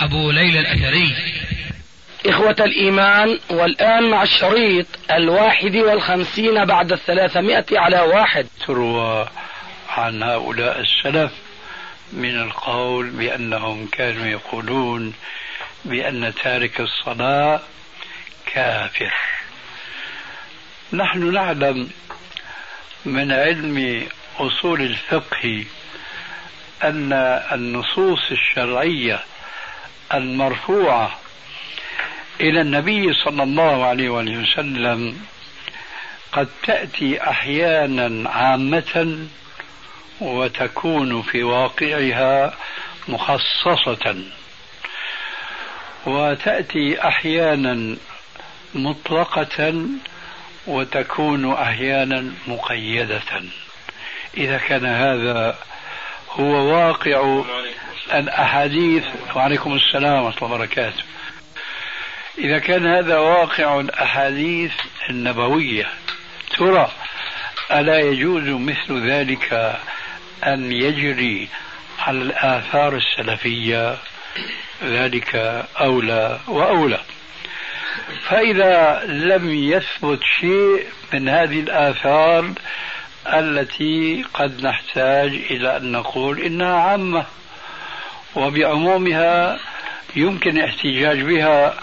أبو ليلى الأثري. إخوة الإيمان والآن مع الشريط الواحد والخمسين بعد الثلاثمائة على واحد. تروى عن هؤلاء السلف من القول بأنهم كانوا يقولون بأن تارك الصلاة كافر. نحن نعلم من علم أصول الفقه أن النصوص الشرعية المرفوعة إلى النبي صلى الله عليه وسلم قد تأتي أحيانا عامة وتكون في واقعها مخصصة. وتأتي أحيانا مطلقة وتكون أحيانا مقيدة. إذا كان هذا هو واقع الأحاديث. وعليكم السلام ورحمة الله وبركاته. إذا كان هذا واقع الأحاديث النبوية ترى ألا يجوز مثل ذلك أن يجري على الآثار السلفية؟ ذلك أولى وأولى. فإذا لم يثبت شيء من هذه الآثار التي قد نحتاج إلى أن نقول إنها عامة وبعمومها يمكن الاحتجاج بها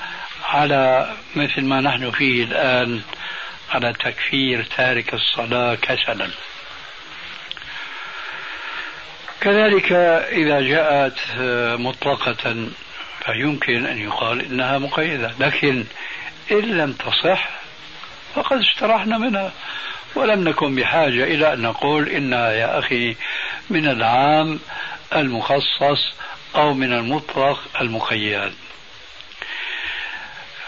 على مثل ما نحن فيه الآن على تكفير تارك الصلاة كسلا. كذلك إذا جاءت مطلقة فيمكن أن يقال إنها مقيدة لكن إن لم تصح فقد استراحنا منها. ولم نكن بحاجة إلى أن نقول إنها يا أخي من العام المخصص أو من المطلق المقيد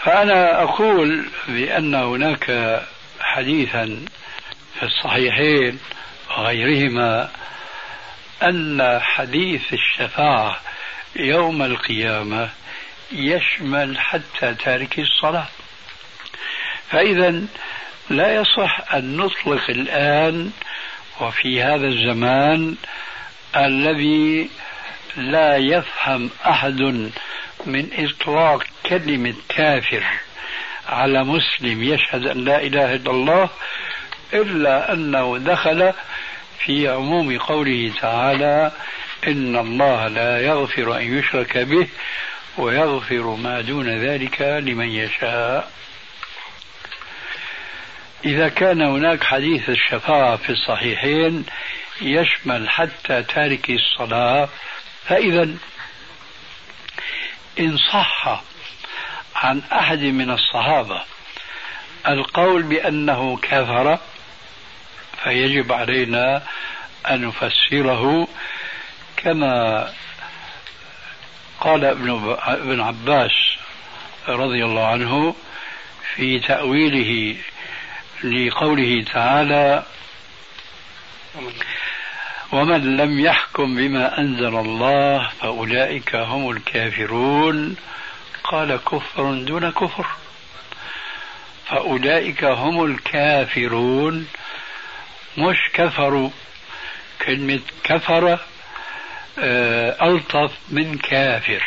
فأنا أقول بأن هناك حديثا في الصحيحين وغيرهما أن حديث الشفاعة يوم القيامة يشمل حتى تارك الصلاة. فإذا لا يصح أن نطلق الآن وفي هذا الزمان الذي لا يفهم أحد من إطلاق كلمة كافر على مسلم يشهد أن لا إله إلا الله إلا أنه دخل في عموم قوله تعالى إن الله لا يغفر أن يشرك به ويغفر ما دون ذلك لمن يشاء. إذا كان هناك حديث الشفاعة في الصحيحين يشمل حتى تارك الصلاة فإذا إن صح عن أحد من الصحابة القول بأنه كفر فيجب علينا أن نفسره كما قال ابن ابن عباس رضي الله عنه في تأويله لقوله تعالى ومن لم يحكم بما أنزل الله فأولئك هم الكافرون قال كفر دون كفر فأولئك هم الكافرون مش كفروا كلمة كفر آه، ألطف من كافر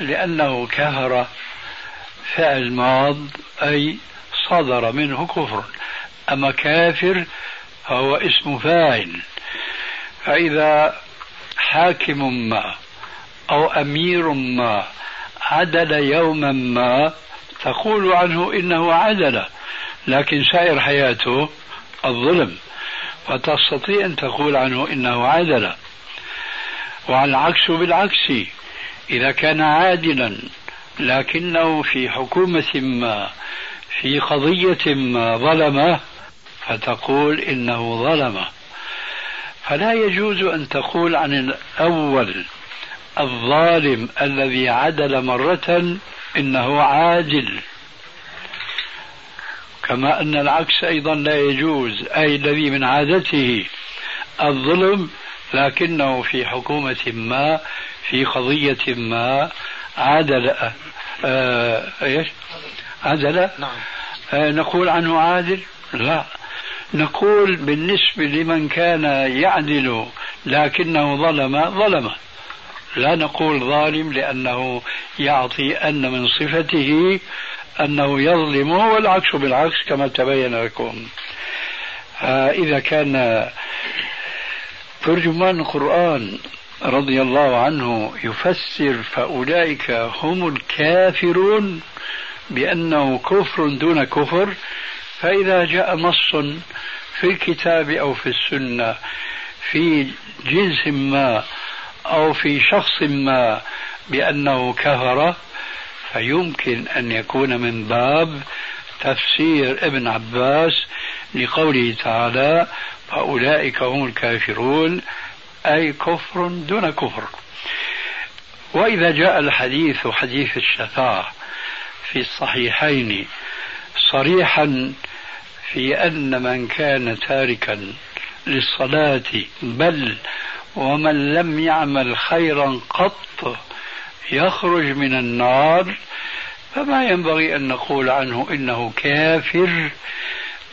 لأنه كفر فعل ماض أي صدر منه كفر. أما كافر فهو اسم فاعل. فإذا حاكم ما أو أمير ما عدل يوما ما تقول عنه إنه عدل لكن سائر حياته الظلم فتستطيع أن تقول عنه إنه عدل. والعكس بالعكس إذا كان عادلا لكنه في حكومة ما في قضية ما ظلمه فتقول إنه ظلمه. فلا يجوز أن تقول عن الأول الظالم الذي عدل مرة إنه عادل. كما أن العكس أيضا لا يجوز. أي الذي من عادته الظلم لكنه في حكومة ما في قضية ما عادل آه إيش؟ عدل؟ نعم. آه نقول عنه عادل؟ لا. نقول بالنسبة لمن كان يعدل لكنه ظلم ظلم. لا نقول ظالم لأنه يعطي أن من صفته أنه يظلم والعكس بالعكس كما تبين لكم. آه، إذا كان ترجمان القرآن رضي الله عنه يفسر فأولئك هم الكافرون. بأنه كفر دون كفر فإذا جاء نص في الكتاب أو في السنة في جنس ما أو في شخص ما بأنه كفر فيمكن أن يكون من باب تفسير ابن عباس لقوله تعالى فأولئك هم الكافرون أي كفر دون كفر. وإذا جاء الحديث حديث الشفاعة في الصحيحين صريحا في أن من كان تاركا للصلاة بل ومن لم يعمل خيرا قط يخرج من النار فما ينبغي أن نقول عنه إنه كافر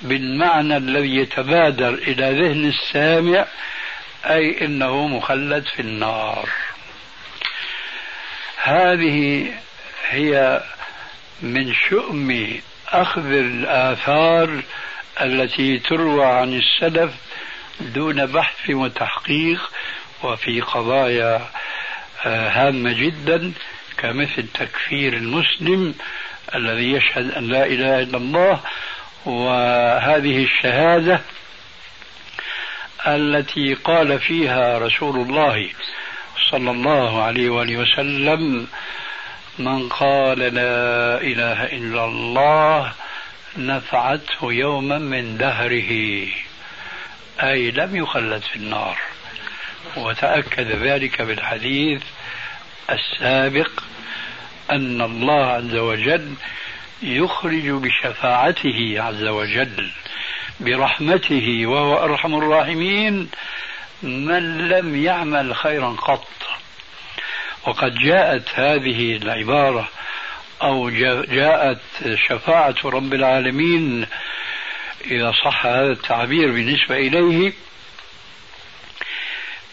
بالمعنى الذي يتبادر إلى ذهن السامع أي إنه مخلد في النار. هذه هي من شؤم أخذ الآثار التي تروى عن السلف دون بحث وتحقيق وفي قضايا آه، هامة جدا كمثل تكفير المسلم الذي يشهد أن لا إله إلا الله. وهذه الشهادة التي قال فيها رسول الله صلى الله عليه وآله وسلم من قال لا إله إلا الله نفعته يوما من دهره. أي لم يخلد في النار. وتأكد ذلك بالحديث السابق أن الله عز وجل يخرج بشفاعته عز وجل برحمته وهو أرحم الراحمين من لم يعمل خيرا قط. وقد جاءت هذه العبارة أو جاءت شفاعة رب العالمين إذا صح هذا التعبير بالنسبة إليه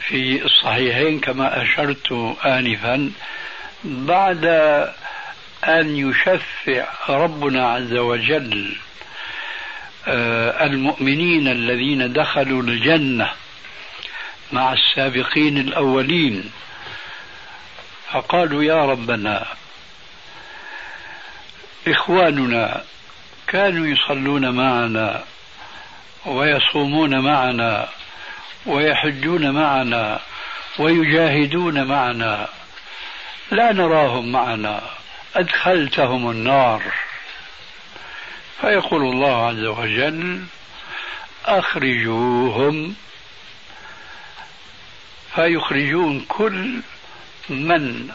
في الصحيحين كما أشرت آنفا بعد أن يشفع ربنا عز وجل آه، المؤمنين الذين دخلوا الجنة مع السابقين الأولين. فقالوا يا ربنا إخواننا كانوا يصلون معنا ويصومون معنا ويحجون معنا ويجاهدون معنا لا نراهم معنا أدخلتهم النار. فيقول الله عز وجل أخرجوهم. فيخرجون كل من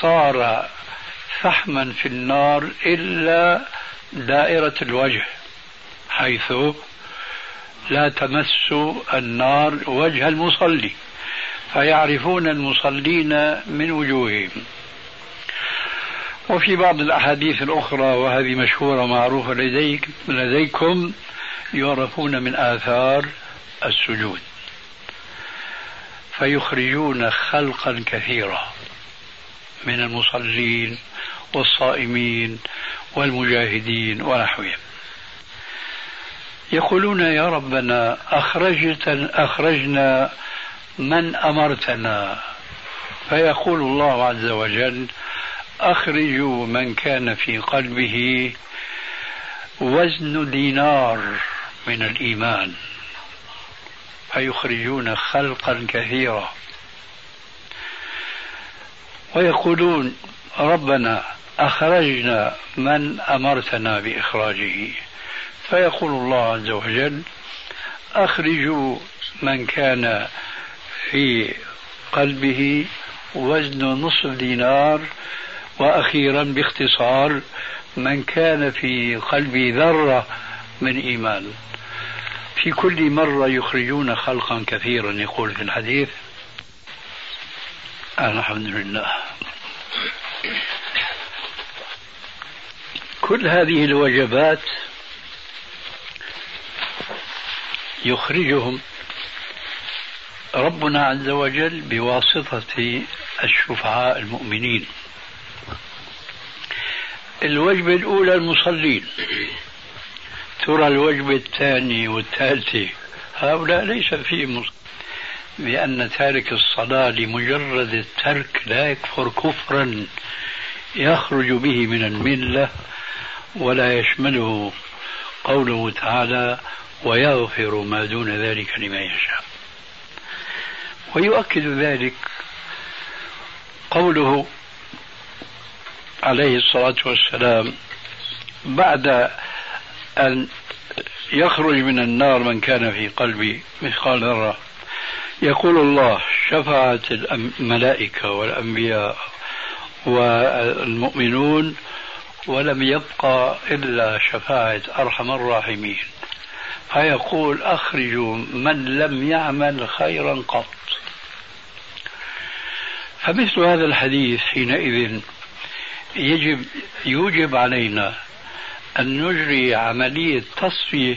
صار فحما في النار إلا دائرة الوجه حيث لا تمس النار وجه المصلي فيعرفون المصلين من وجوههم. وفي بعض الأحاديث الأخرى وهذه مشهورة معروفة لديك لديكم يعرفون من آثار السجود. فيخرجون خلقا كثيرا من المصلين والصائمين والمجاهدين ونحوهم. يقولون يا ربنا أخرجت أخرجنا من أمرتنا. فيقول الله عز وجل أخرجوا من كان في قلبه وزن دينار من الإيمان. فيخرجون خلقا كثيرا. ويقولون ربنا أخرجنا من أمرتنا بإخراجه. فيقول الله عز وجل أخرجوا من كان في قلبه وزنه نصف دينار وأخيرا باختصار من كان في قلبي ذرة من إيمان. في كل مرة يخرجون خلقا كثيرا يقول في الحديث الحمد لله. كل هذه الوجبات يخرجهم ربنا عز وجل بواسطة الشفعاء المؤمنين. الوجبة الأولى المصلين. ترى الوجبة الثانية والثالثة هؤلاء ليس فيهم بأن تارك الصلاة لمجرد الترك لا يكفر كفرا. يخرج به من الملة ولا يشمله قوله تعالى ويغفر ما دون ذلك لمن يشاء. ويؤكد ذلك قوله عليه الصلاة والسلام بعد أن يخرج من النار من كان في قلبي مثقال ذرة. يقول الله شفعت الملائكة والأنبياء والمؤمنون ولم يبقى إلا شفاعة أرحم الراحمين. فيقول أخرجوا من لم يعمل خيرا قط. فمثل هذا الحديث حينئذ يجب يوجب علينا أن نجري عملية تصفية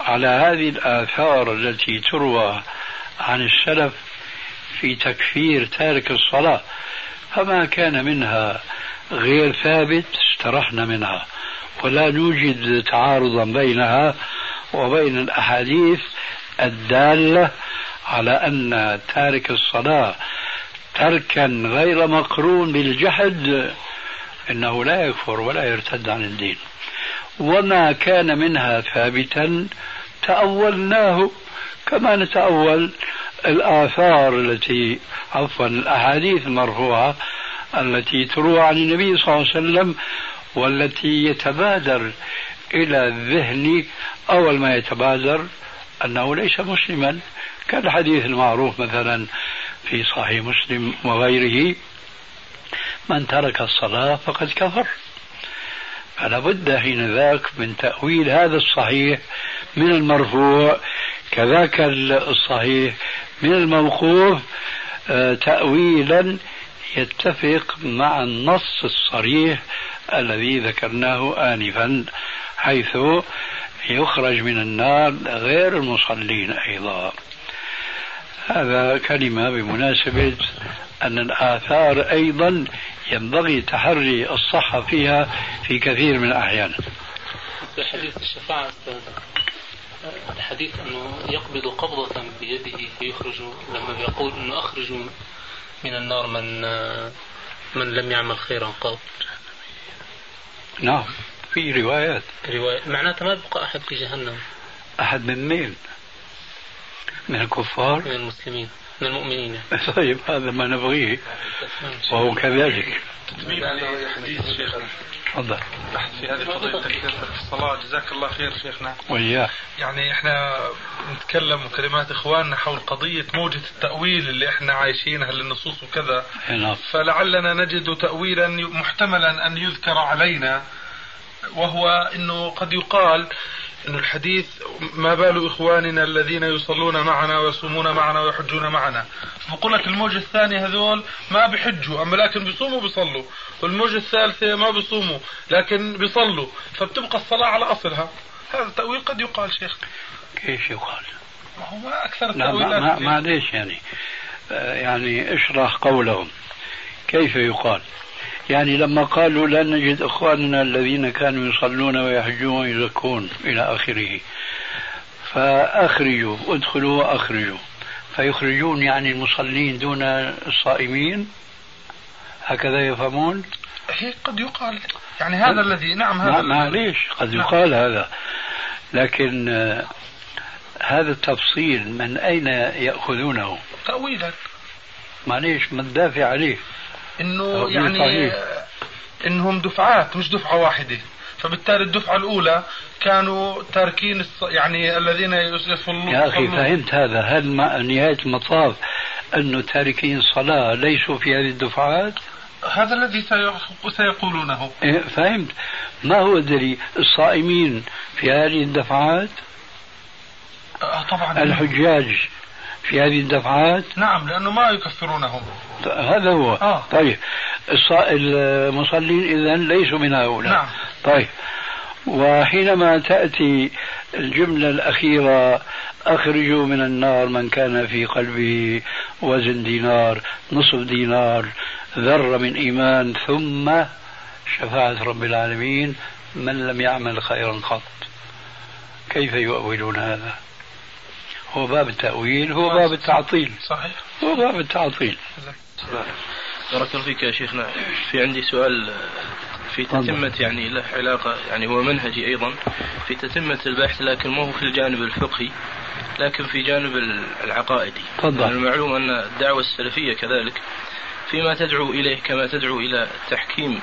على هذه الآثار التي تروى عن السلف في تكفير تارك الصلاة. فما كان منها غير ثابت استرحنا منها. ولا نوجد تعارضا بينها وبين الأحاديث الدالة على أن تارك الصلاة تركا غير مقرون بالجحد إنه لا يكفر ولا يرتد عن الدين. وما كان منها ثابتا تأولناه كما نتأول الآثار التي عفوا الأحاديث المرفوعة التي تروى عن النبي صلى الله عليه وسلم والتي يتبادر إلى الذهن أول ما يتبادر أنه ليس مسلما. كالحديث المعروف مثلا في صحيح مسلم وغيره من ترك الصلاة فقد كفر فلا بد حين ذاك من تأويل هذا الصحيح من المرفوع كذاك الصحيح من الموقوف آه، تأويلا يتفق مع النص الصريح الذي ذكرناه آنفا حيث يخرج من النار غير المصلين أيضا. هذا كلمة بمناسبة أن الآثار أيضا ينبغي تحري الصحة فيها في كثير من الأحيان. حديث الشفاعة الحديث أنه يقبض قبضة بيده فيخرج لما يقول أنه أخرج من النار من من لم يعمل خيرا قط. نعم في روايات. رواية معناتها ما بقى أحد في جهنم. أحد من مين؟ من الكفار؟ من المسلمين. من المؤمنين. طيب هذا ما نبغيه. وهو كذلك. حديث شيخنا تفضل. في هذه قضية الصلاة. جزاك الله خير شيخنا. وإياه يعني إحنا نتكلم وكلمات إخواننا حول قضية موجة التأويل اللي إحنا عايشينها للنصوص وكذا. نعم. فلعلنا نجد تأويلا محتملا أن يذكر علينا وهو أنه قد يقال الحديث ما بال إخواننا الذين يصلون معنا ويصومون معنا ويحجون معنا. بقول لك الموجة الثانية هذول ما بحجوا أما لكن بيصوموا بيصلوا والموجة الثالثة ما بيصوموا لكن بيصلوا. فبتبقى الصلاة على أصلها. هذا التأويل قد يقال شيخ. كيف يقال؟ ما هو ما أكثر لا التأويلات ما معليش يعني؟ آه، يعني اشرح قولهم. كيف يقال؟ يعني لما قالوا لا نجد إخواننا الذين كانوا يصلون ويحجون ويزكون إلى آخره. فأخرجوا ادخلوا وأخرجوا. فيخرجون يعني المصلين دون الصائمين. هكذا يفهمون؟ هيك قد يقال. يعني هذا الذي نعم هذا ما معليش. قد نعم. يقال هذا. لكن آه، هذا التفصيل من أين يأخذونه؟ تأويلا. معليش ما تدافع عليه. إنه تأويل يعني صحيح. إنهم دفعات مش دفعة واحدة. فبالتالي الدفعة الأولى كانوا تاركين الص... يعني الذين يصلون. يا أخي. فهمت هذا. هل ما نهاية المطاف أن تاركين الصلاة ليسوا في هذه الدفعات؟ هذا الذي سيقولونه. إيه، فهمت. ما هو الدليل الصائمين في هذه الدفعات؟ آه طبعا. الحجاج. في هذه الدفعات؟ نعم لأنه ما يكفرونهم. هذا هو. آه. طيب المصلين إذا ليسوا من هؤلاء. نعم. طيب وحينما تأتي الجملة الأخيرة أخرجوا من النار من كان في قلبه وزن دينار نصف دينار ذرة من إيمان ثم شفاعة رب العالمين من لم يعمل خيرا قط. كيف يؤولون هذا؟ هو باب التأويل هو باب التعطيل. صحيح. هو باب التعطيل. بارك الله فيك يا شيخنا. في عندي سؤال في تتمة يعني له علاقة يعني هو منهجي أيضا في تتمة البحث لكن ما هو في الجانب الفقهي لكن في جانب العقائدي. تفضل. المعلوم أن الدعوة السلفية كذلك فيما تدعو إليه كما تدعو إلى تحكيم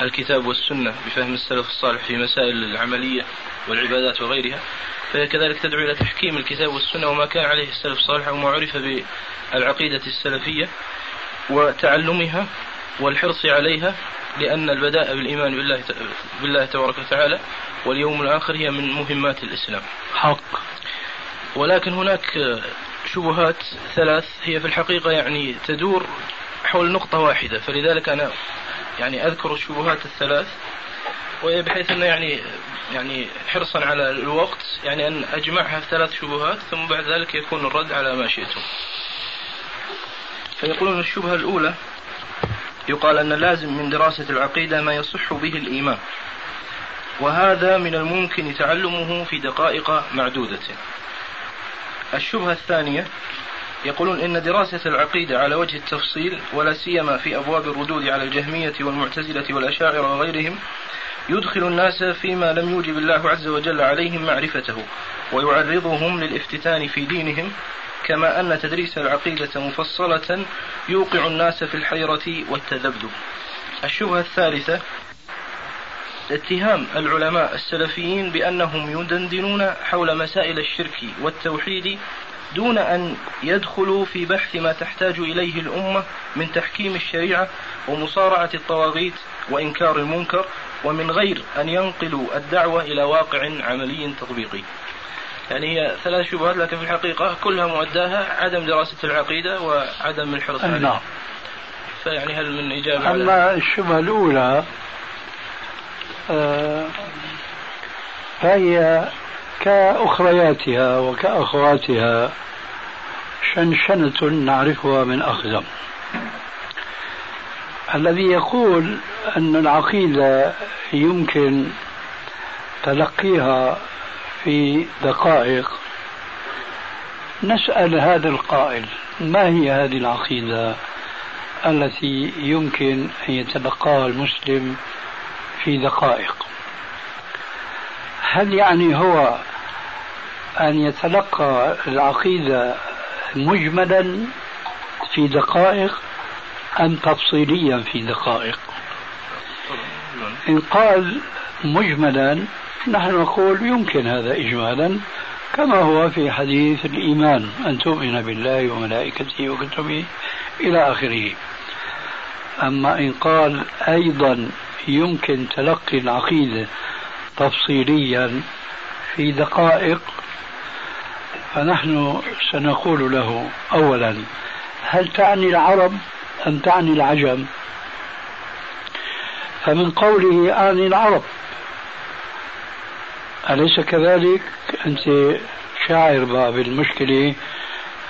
الكتاب والسنة بفهم السلف الصالح في مسائل العملية والعبادات وغيرها فهي كذلك تدعو إلى تحكيم الكتاب والسنة وما كان عليه السلف الصالح وما عرف بالعقيدة السلفية وتعلمها والحرص عليها لأن البداء بالإيمان بالله بالله تبارك وتعالى واليوم الآخر هي من مهمات الإسلام. حق. ولكن هناك شبهات ثلاث هي في الحقيقة يعني تدور حول نقطة واحدة فلذلك أنا يعني أذكر الشبهات الثلاث وهي بحيث أنه يعني يعني حرصا على الوقت يعني أن أجمعها في ثلاث شبهات ثم بعد ذلك يكون الرد على ما شئتم. فيقولون الشبهة الأولى يقال أن لازم من دراسة العقيدة ما يصح به الإيمان وهذا من الممكن تعلمه في دقائق معدودة الشبهة الثانية يقولون إن دراسة العقيدة على وجه التفصيل ولا سيما في أبواب الردود على الجهمية والمعتزلة والأشاعرة وغيرهم يدخل الناس فيما لم يوجب الله عز وجل عليهم معرفته ويعرضهم للافتتان في دينهم كما أن تدريس العقيدة مفصلة يوقع الناس في الحيرة والتذبذب. الشبهة الثالثة اتهام العلماء السلفيين بأنهم يدندنون حول مسائل الشرك والتوحيد دون أن يدخلوا في بحث ما تحتاج إليه الأمة من تحكيم الشريعة ومصارعة الطواغيت وإنكار المنكر ومن غير أن ينقلوا الدعوة إلى واقع عملي تطبيقي. يعني هي ثلاث شبهات لكن في الحقيقة كلها مؤداها عدم دراسة العقيدة وعدم الحرص عليها. نعم فيعني هل من إجابة أما. الشبهة الأولى آه فهي كأخرياتها وكأخواتها شنشنة نعرفها من أخزم. الذي يقول أن العقيدة يمكن تلقيها في دقائق. نسأل هذا القائل ما هي هذه العقيدة التي يمكن أن يتلقاها المسلم في دقائق؟ هل يعني هو أن يتلقى العقيدة مجملا في دقائق؟ أم تفصيليا في دقائق. إن قال مجملا نحن نقول يمكن هذا إجمالا كما هو في حديث الإيمان. أن تؤمن بالله وملائكته وكتبه إلى آخره. أما إن قال أيضا يمكن تلقي العقيدة تفصيليا في دقائق فنحن سنقول له أولا هل تعني العرب؟ أم تعني العجم. فمن قوله أعني العرب. أليس كذلك؟ أنت شاعر بالمشكلة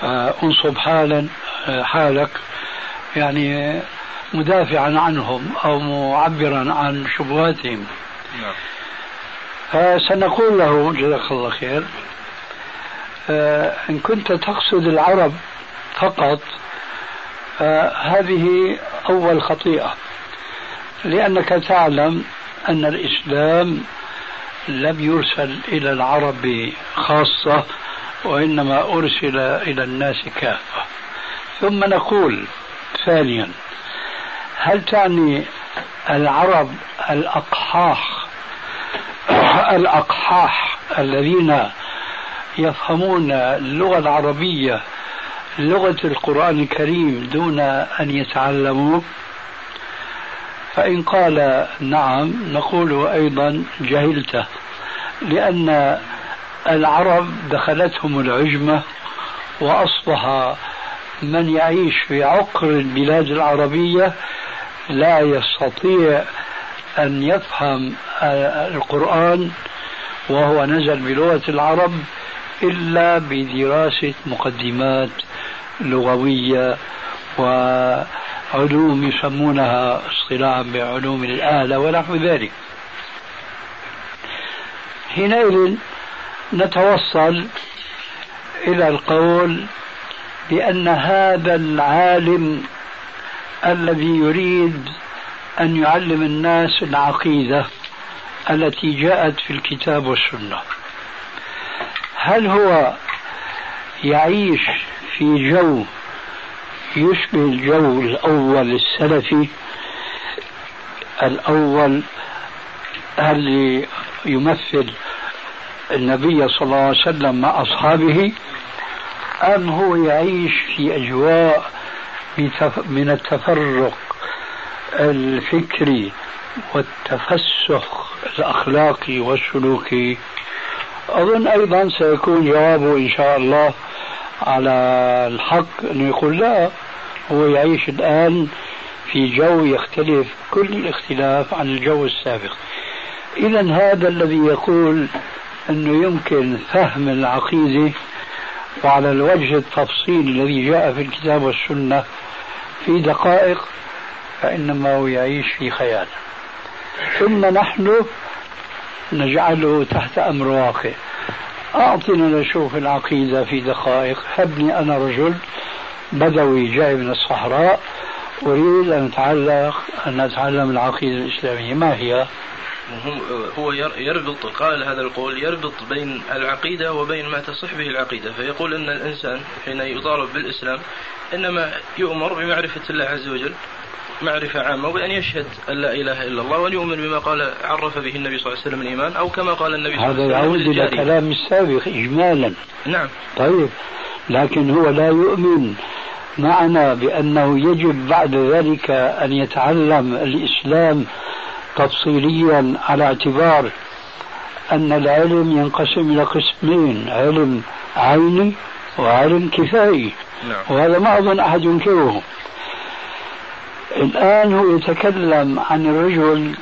آه، انصب حالا آه، حالك يعني مدافعا عنهم أو معبرا عن شبهاتهم. نعم. فسنقول له جزاك الله خير آه، إن كنت تقصد العرب فقط هذه أول خطيئة لأنك تعلم أن الإسلام لم يرسل إلى العرب خاصة وإنما أرسل إلى الناس كافة. ثم نقول ثانيا هل تعني العرب الأقحاح الأقحاح الذين يفهمون اللغة العربية لغة القرآن الكريم دون أن يتعلموا فإن قال نعم نقول أيضا جهلته لأن العرب دخلتهم العجمة وأصبح من يعيش في عقر البلاد العربية لا يستطيع أن يفهم القرآن وهو نزل بلغة العرب إلا بدراسة مقدمات لغوية وعلوم يسمونها اصطلاحا بعلوم الآلة ونحو ذلك. حينئذ نتوصل إلى القول بأن هذا العالم الذي يريد أن يعلم الناس العقيدة التي جاءت في الكتاب والسنة هل هو يعيش في جو يشبه الجو الأول السلفي الأول اللي يمثل النبي صلى الله عليه وسلم مع أصحابه أم هو يعيش في أجواء من التفرق الفكري والتفسخ الأخلاقي والسلوكي؟ أظن أيضا سيكون جوابه إن شاء الله على الحق أنه يقول لا هو يعيش الآن في جو يختلف كل الاختلاف عن الجو السابق. إذا هذا الذي يقول أنه يمكن فهم العقيدة وعلى الوجه التفصيلي الذي جاء في الكتاب والسنة في دقائق فإنما هو يعيش في خيال. ثم نحن نجعله تحت أمر واقع. أعطنا نشوف العقيدة في دقائق. هبني أنا رجل بدوي جاي من الصحراء أريد أن أتعلق أن أتعلم العقيدة الإسلامية. ما هي؟ هو يربط قال هذا القول يربط بين العقيدة وبين ما تصح به العقيدة. فيقول أن الإنسان حين يطالب بالإسلام إنما يؤمر بمعرفة الله عز وجل. معرفة عامة وبأن يشهد أن لا إله إلا الله وأن يؤمن بما قال عرف به النبي صلى الله عليه وسلم الإيمان أو كما قال النبي صلى الله عليه وسلم هذا يعود إلى كلام السابق إجمالا. نعم. طيب لكن هو لا يؤمن. معنا بأنه يجب بعد ذلك أن يتعلم الإسلام تفصيليا على اعتبار أن العلم ينقسم إلى قسمين علم عيني وعلم كفائي. نعم. وهذا ما أظن أحد ينكره. الآن هو يتكلم عن الرجل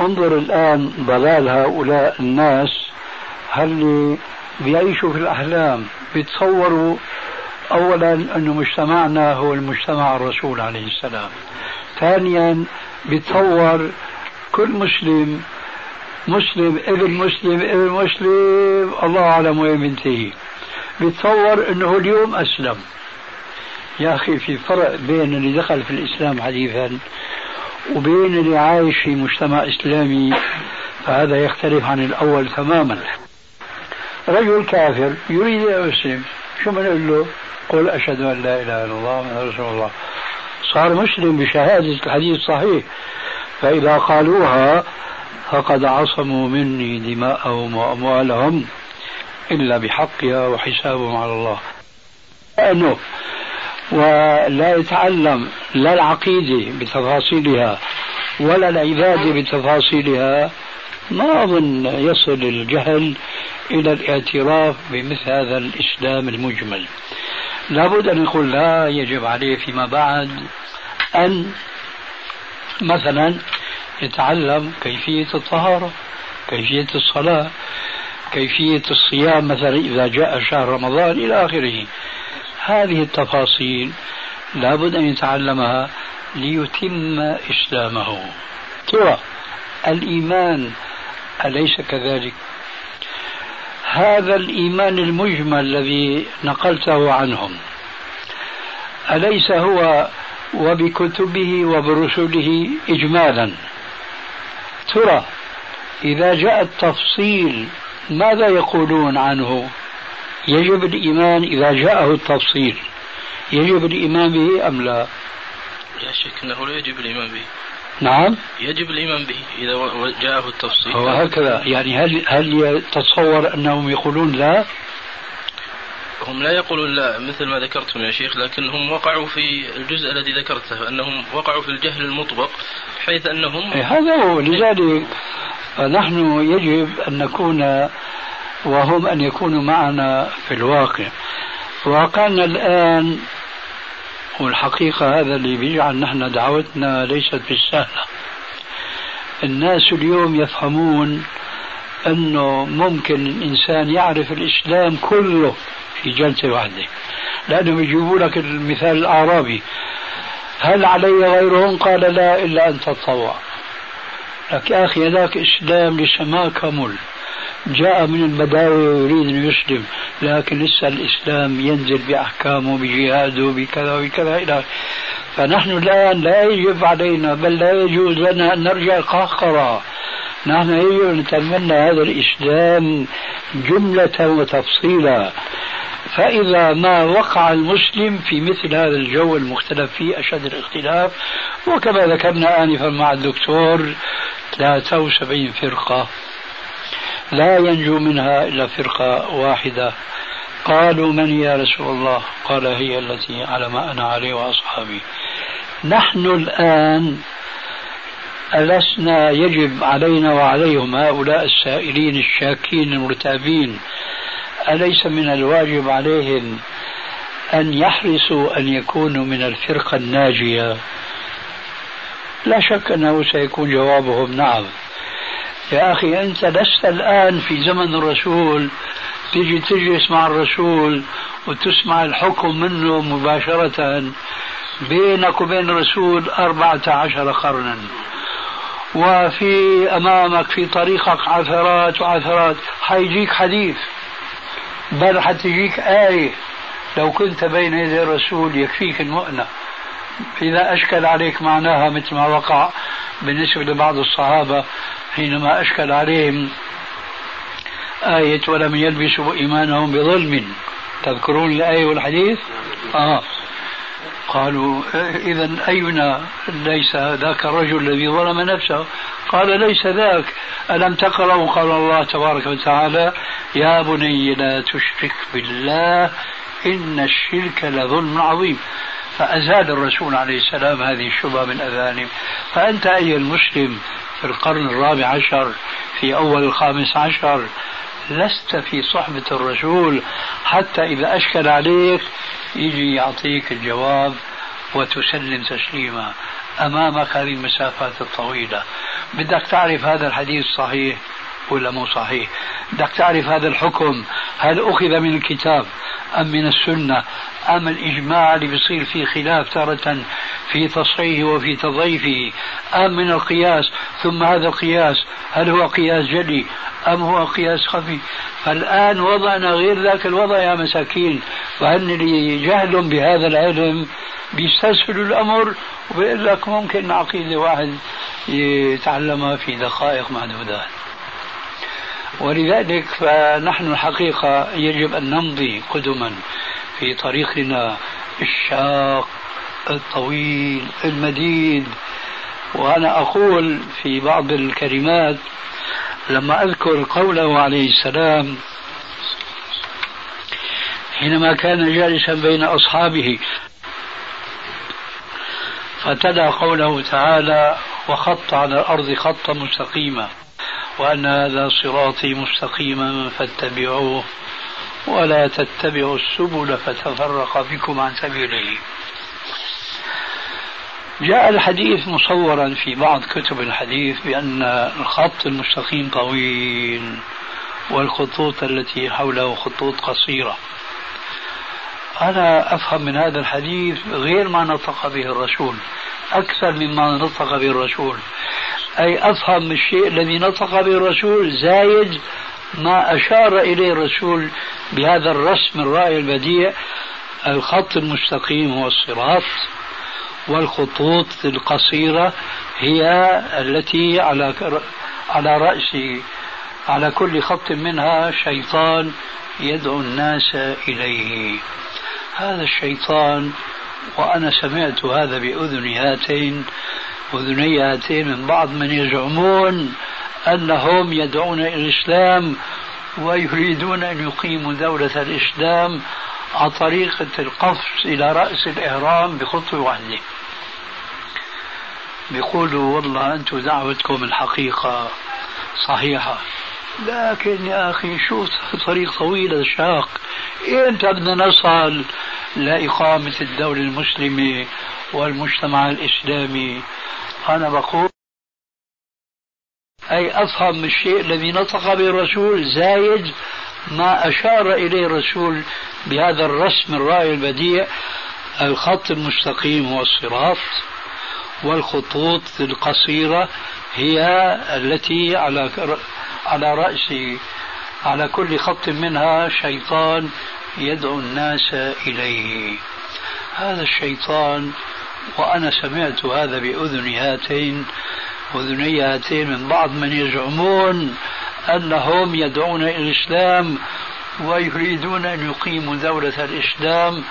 انظر الآن ضلال هؤلاء الناس هل بيعيشوا في الأحلام؟ بيتصوروا أولا أن مجتمعنا هو المجتمع الرسول عليه السلام. ثانيا بيتصور كل مسلم مسلم ابن مسلم ابن مسلم الله أعلم وين بينتهي. بيتصور أنه اليوم أسلم. يا أخي في فرق بين اللي دخل في الإسلام حديثا وبين اللي عايش في مجتمع إسلامي فهذا يختلف عن الأول تماما. رجل كافر يريد أن يسلم. شو بنقول له؟ قل أشهد أن لا إله إلا الله محمد رسول الله. صار مسلم بشهادة الحديث صحيح فإذا قالوها فقد عصموا مني دماءهم وأموالهم إلا بحقها وحسابهم على الله. أنه ولا يتعلم لا العقيدة بتفاصيلها ولا العبادة بتفاصيلها ما أظن يصل الجهل إلى الاعتراف بمثل هذا الإسلام المجمل. لابد أن يقول لا يجب عليه فيما بعد أن مثلا يتعلم كيفية الطهارة كيفية الصلاة كيفية الصيام مثلا إذا جاء شهر رمضان إلى آخره. هذه التفاصيل لابد أن يتعلمها ليتم إسلامه. ترى الإيمان أليس كذلك؟ هذا الإيمان المجمل الذي نقلته عنهم. أليس هو وبكتبه وبرسله إجمالا؟ ترى إذا جاء التفصيل ماذا يقولون عنه؟ يجب الإيمان إذا جاءه التفصيل. يجب الإيمان به أم لا؟ لا شك أنه لا يجب الإيمان به. نعم. يجب الإيمان به إذا جاءه التفصيل. هو هكذا. يعني هل هل يتصور أنهم يقولون لا؟ هم لا يقولون لا مثل ما ذكرتم يا شيخ لكن هم وقعوا في الجزء الذي ذكرته أنهم وقعوا في الجهل المطبق بحيث أنهم إيه، هذا هو. لذلك نحن يجب أن نكون وهم أن يكونوا معنا في الواقع. واقعنا الآن والحقيقة هذا اللي بيجعل نحن دعوتنا ليست بالسهلة. الناس اليوم يفهمون أنه ممكن الإنسان يعرف الإسلام كله في جلسة واحدة. لأنهم يجيبوا لك المثال الأعرابي. هل علي غيرهم؟ قال لا إلا أن تتطوع. لك أخي هذاك إسلام لسه ما كمل جاء من البداوي ويريد أن يسلم لكن لسه الإسلام ينزل بأحكامه بجهاده بكذا وبكذا إلى فنحن الآن لا يجب علينا بل لا يجوز لنا أن نرجع قهقرة نحن يجب أن نتمنى هذا الإسلام جملة وتفصيلا. فإذا ما وقع المسلم في مثل هذا الجو المختلف فيه أشد الاختلاف وكما ذكرنا آنفا مع الدكتور 73 فرقة. لا ينجو منها إلا فرقة واحدة. قالوا من يا رسول الله؟ قال هي التي على ما أنا عليه وأصحابي. نحن الآن ألسنا يجب علينا وعليهم هؤلاء السائلين الشاكين المرتابين. أليس من الواجب عليهم أن يحرصوا أن يكونوا من الفرقة الناجية؟ لا شك أنه سيكون جوابهم نعم. يا أخي أنت لست الآن في زمن الرسول. تيجي تجلس مع الرسول وتسمع الحكم منه مباشرة بينك وبين الرسول أربعة عشر قرنا. وفي أمامك في طريقك عثرات وعثرات. حيجيك حديث. بل حتجيك آية. لو كنت بين يدي الرسول يكفيك المؤنة. إذا أشكل عليك معناها مثل ما وقع بالنسبة لبعض الصحابة. حينما أشكل عليهم آية ولم يلبسوا إيمانهم بظلم. تذكرون الآية والحديث؟ آه. قالوا إذا أينا ليس ذاك الرجل الذي ظلم نفسه؟ قال ليس ذاك. ألم تقرأوا قال الله تبارك وتعالى يا بني لا تشرك بالله إن الشرك لظلم عظيم. فأزال الرسول عليه السلام هذه الشبهة من أذانهم فأنت أيها المسلم في القرن الرابع عشر في أول الخامس عشر. لست في صحبة الرسول حتى إذا أشكل عليك يجي يعطيك الجواب وتسلم تسليما أمامك هذه المسافات الطويلة. بدك تعرف هذا الحديث صحيح ولا مو صحيح؟ بدك تعرف هذا الحكم؟ هل أخذ من الكتاب أم من السنة؟ أم الإجماع اللي بيصير فيه خلاف تارة في تصحيحه وفي تضعيفه أم من القياس ثم هذا القياس هل هو قياس جلي أم هو قياس خفي؟ فالآن وضعنا غير ذاك الوضع يا مساكين فهن اللي جهل بهذا العلم بيستسهلوا الأمر وبيقول لك ممكن عقيدة واحد يتعلمها في دقائق معدودات ولذلك فنحن الحقيقة يجب أن نمضي قدما. في طريقنا الشاق الطويل المديد. وأنا أقول في بعض الكلمات لما أذكر قوله عليه السلام حينما كان جالسا بين أصحابه فتلا قوله تعالى وخط على الأرض خطا مستقيما وأن هذا صراطي مستقيما فاتبعوه. ولا تتبعوا السبل فتفرق بكم عن سبيله. جاء الحديث مصورا في بعض كتب الحديث بأن الخط المستقيم طويل والخطوط التي حوله خطوط قصيرة. أنا أفهم من هذا الحديث غير ما نطق به الرسول أكثر مما نطق به الرسول. أي أفهم الشيء الذي نطق به الرسول زايد ما أشار إليه الرسول بهذا الرسم الرائع البديع الخط المستقيم هو الصراط والخطوط القصيرة هي التي على على رأس على كل خط منها شيطان يدعو الناس إليه. هذا الشيطان وأنا سمعت هذا بأذني هاتين أذني هاتين من بعض من يزعمون أنهم يدعون إلى الإسلام ويريدون أن يقيموا دولة الإسلام على طريقة القفز إلى رأس الإهرام بخطوة واحدة بيقولوا والله أنتم دعوتكم الحقيقة صحيحة. لكن يا أخي شو طريق طويل شاق إمتى بدنا نصل لإقامة الدولة المسلمة والمجتمع الإسلامي. أنا بقول أي أفهم الشيء الذي نطق به الرسول زايد ما أشار إليه الرسول بهذا الرسم الرائع البديع الخط المستقيم هو الصراط والخطوط القصيرة هي التي على على رأس على كل خط منها شيطان يدعو الناس إليه. هذا الشيطان وأنا سمعت هذا بأذني هاتين أذني هاتين من بعض من يزعمون أنهم يدعون إلى الإسلام ويريدون أن يقيموا دولة الإسلام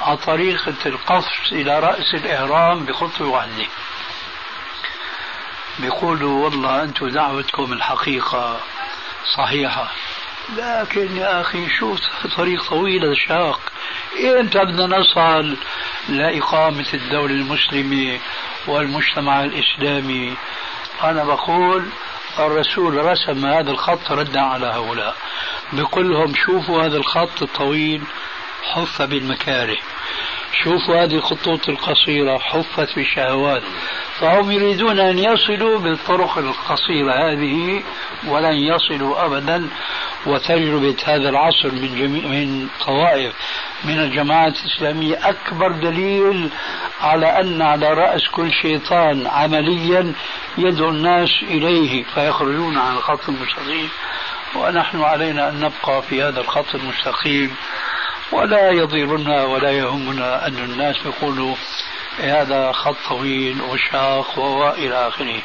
على طريقة القفز إلى رأس الإهرام بخطوة واحدة بيقولوا والله أنتم دعوتكم الحقيقة صحيحة. لكن يا أخي شو طريق طويل شاق إمتى بدنا نصل لإقامة الدولة المسلمة؟ والمجتمع الإسلامي. أنا بقول الرسول رسم هذا الخط ردا على هؤلاء. بقول لهم شوفوا هذا الخط الطويل حف بالمكاره. شوفوا هذه الخطوط القصيرة حفت بالشهوات فهم يريدون أن يصلوا بالطرق القصيرة هذه ولن يصلوا أبدا. وتجربة هذا العصر من جميع من طوائف من الجماعات الإسلامية أكبر دليل على أن على رأس كل شيطان عمليا يدعو الناس إليه. فيخرجون عن الخط المستقيم. ونحن علينا أن نبقى في هذا الخط المستقيم. ولا يضيرنا ولا يهمنا أن الناس يقولوا هذا خط طويل وشاق وإلى آخره.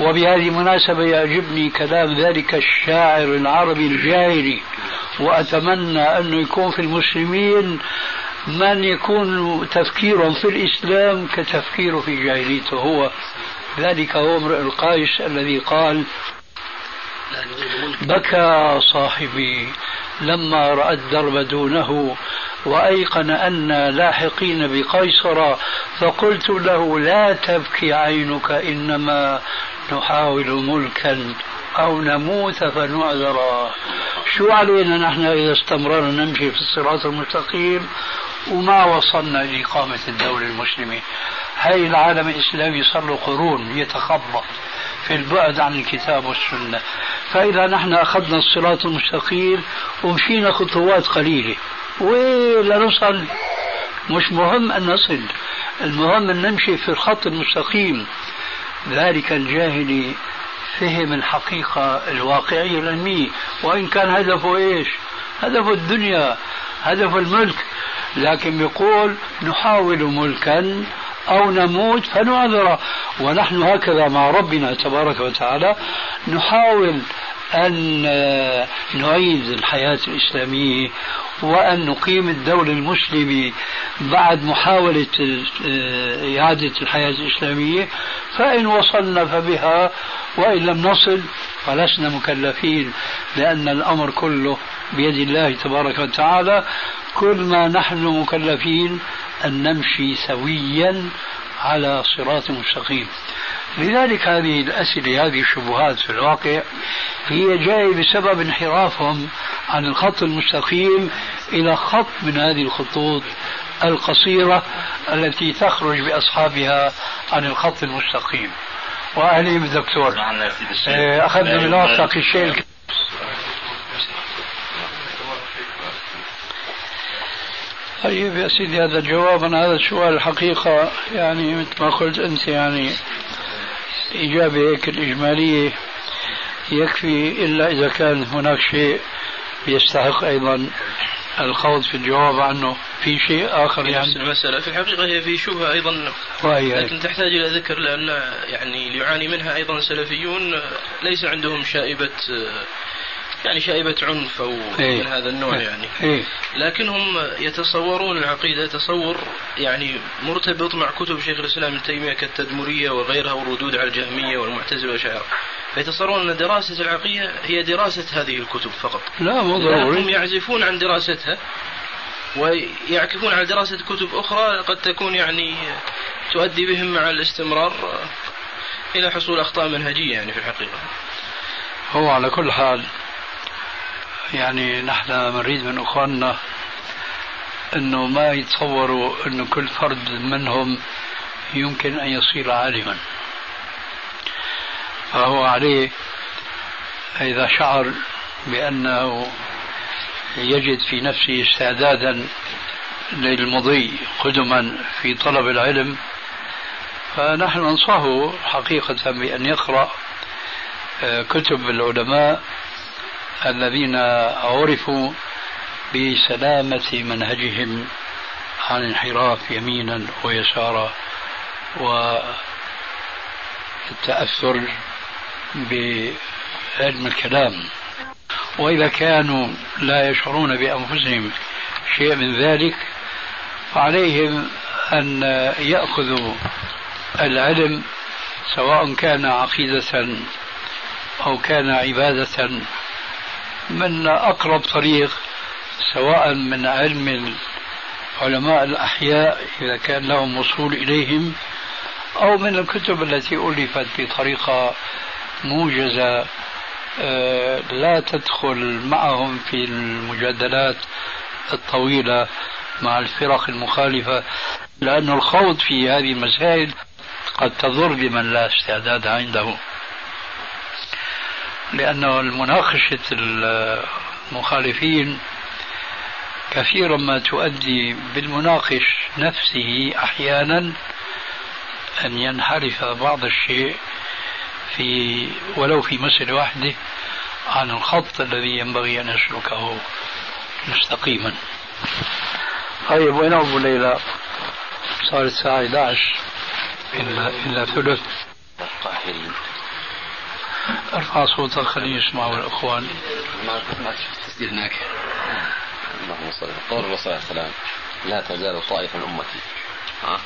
وبهذه المناسبة يعجبني كلام ذلك الشاعر العربي الجاهلي وأتمنى أنه يكون في المسلمين من يكون تفكيرهم في الإسلام كتفكيره في جاهليته. هو ذلك هو امرئ القيس الذي قال بكى صاحبي لما رأى الدرب دونه وأيقن أن لاحقين بقيصر فقلت له لا تبكي عينك إنما نحاول ملكا أو نموت فنعذر. شو علينا نحن إذا استمررنا نمشي في الصراط المستقيم وما وصلنا لإقامة الدولة المسلمة. هاي العالم الإسلامي صار له قرون يتخبط في البعد عن الكتاب والسنة. فإذا نحن أخذنا الصراط المستقيم ومشينا خطوات قليلة. وين لنصل مش مهم أن نصل. المهم أن نمشي في الخط المستقيم. ذلك الجاهلي فهم الحقيقة الواقعية العلمية. وإن كان هدفه إيش؟ هدفه الدنيا هدفه الملك. لكن يقول نحاول ملكا أو نموت فنعذر. ونحن هكذا مع ربنا تبارك وتعالى نحاول أن نعيد الحياة الإسلامية وأن نقيم الدولة المسلمة بعد محاولة إعادة الحياة الإسلامية. فإن وصلنا فبها وإن لم نصل فلسنا مكلفين لأن الأمر كله بيد الله تبارك وتعالى. كل ما نحن مكلفين أن نمشي سويا على صراط مستقيم. لذلك هذه الأسئلة هذه الشبهات في الواقع هي جاية بسبب انحرافهم عن الخط المستقيم إلى خط من هذه الخطوط القصيرة التي تخرج بأصحابها عن الخط المستقيم. وأهلي بالدكتور إيه، أخذنا من وقتك الشيء طيب يا سيدي هذا الجواب عن هذا السؤال الحقيقة يعني مثل ما قلت أنت يعني إجابة هيك الإجمالية يكفي إلا إذا كان هناك شيء يستحق أيضا الخوض في الجواب عنه. في شيء آخر في يعني؟ نفس المسألة. في الحقيقة هي في شبهة أيضا. لكن تحتاج إلى ذكر لأن يعني يعاني منها أيضا سلفيون ليس عندهم شائبة يعني شائبة عنف أو إيه؟ من هذا النوع إيه؟ يعني إيه؟ لكنهم يتصورون العقيدة تصور يعني مرتبط مع كتب شيخ الإسلام ابن تيمية كالتدمرية وغيرها والردود على الجهمية والمعتزلة والشاعرة فيتصورون أن دراسة العقيدة هي دراسة هذه الكتب فقط لا مو ضروري هم يعزفون عن دراستها ويعكفون على دراسة كتب أخرى قد تكون يعني تؤدي بهم مع الاستمرار إلى حصول أخطاء منهجية يعني في الحقيقة هو على كل حال يعني نحن نريد من إخواننا إنه ما يتصوروا انه كل فرد منهم يمكن أن يصير عالما. فهو عليه إذا شعر بأنه يجد في نفسه استعدادا للمضي قدما في طلب العلم فنحن ننصحه حقيقة بأن يقرأ آه، كتب العلماء الذين عرفوا بسلامة منهجهم عن انحراف يمينا ويسارا والتأثر بعلم الكلام. وإذا كانوا لا يشعرون بأنفسهم شيء من ذلك فعليهم أن يأخذوا العلم سواء كان عقيدة أو كان عبادة من أقرب طريق سواء من علم علماء الأحياء إذا كان لهم وصول إليهم أو من الكتب التي ألفت بطريقة موجزة آه، لا تدخل معهم في المجادلات الطويلة مع الفرق المخالفة لأن الخوض في هذه المسائل قد تضر بمن لا استعداد عنده. لأنه المناقشة المخالفين كثيرا ما تؤدي بالمناقش نفسه أحيانا أن ينحرف بعض الشيء في ولو في مسألة واحدة عن الخط الذي ينبغي أن يسلكه مستقيما. طيب وين أبو ليلى؟ صار الساعة 11 إلا إلا ثلث. ارفع صوتك خليه يسمعوا الإخوان. ما ما تسجيل هناك اللهم صل قول الرسول عليه السلام لا تزال طائفة من أمتي. ها؟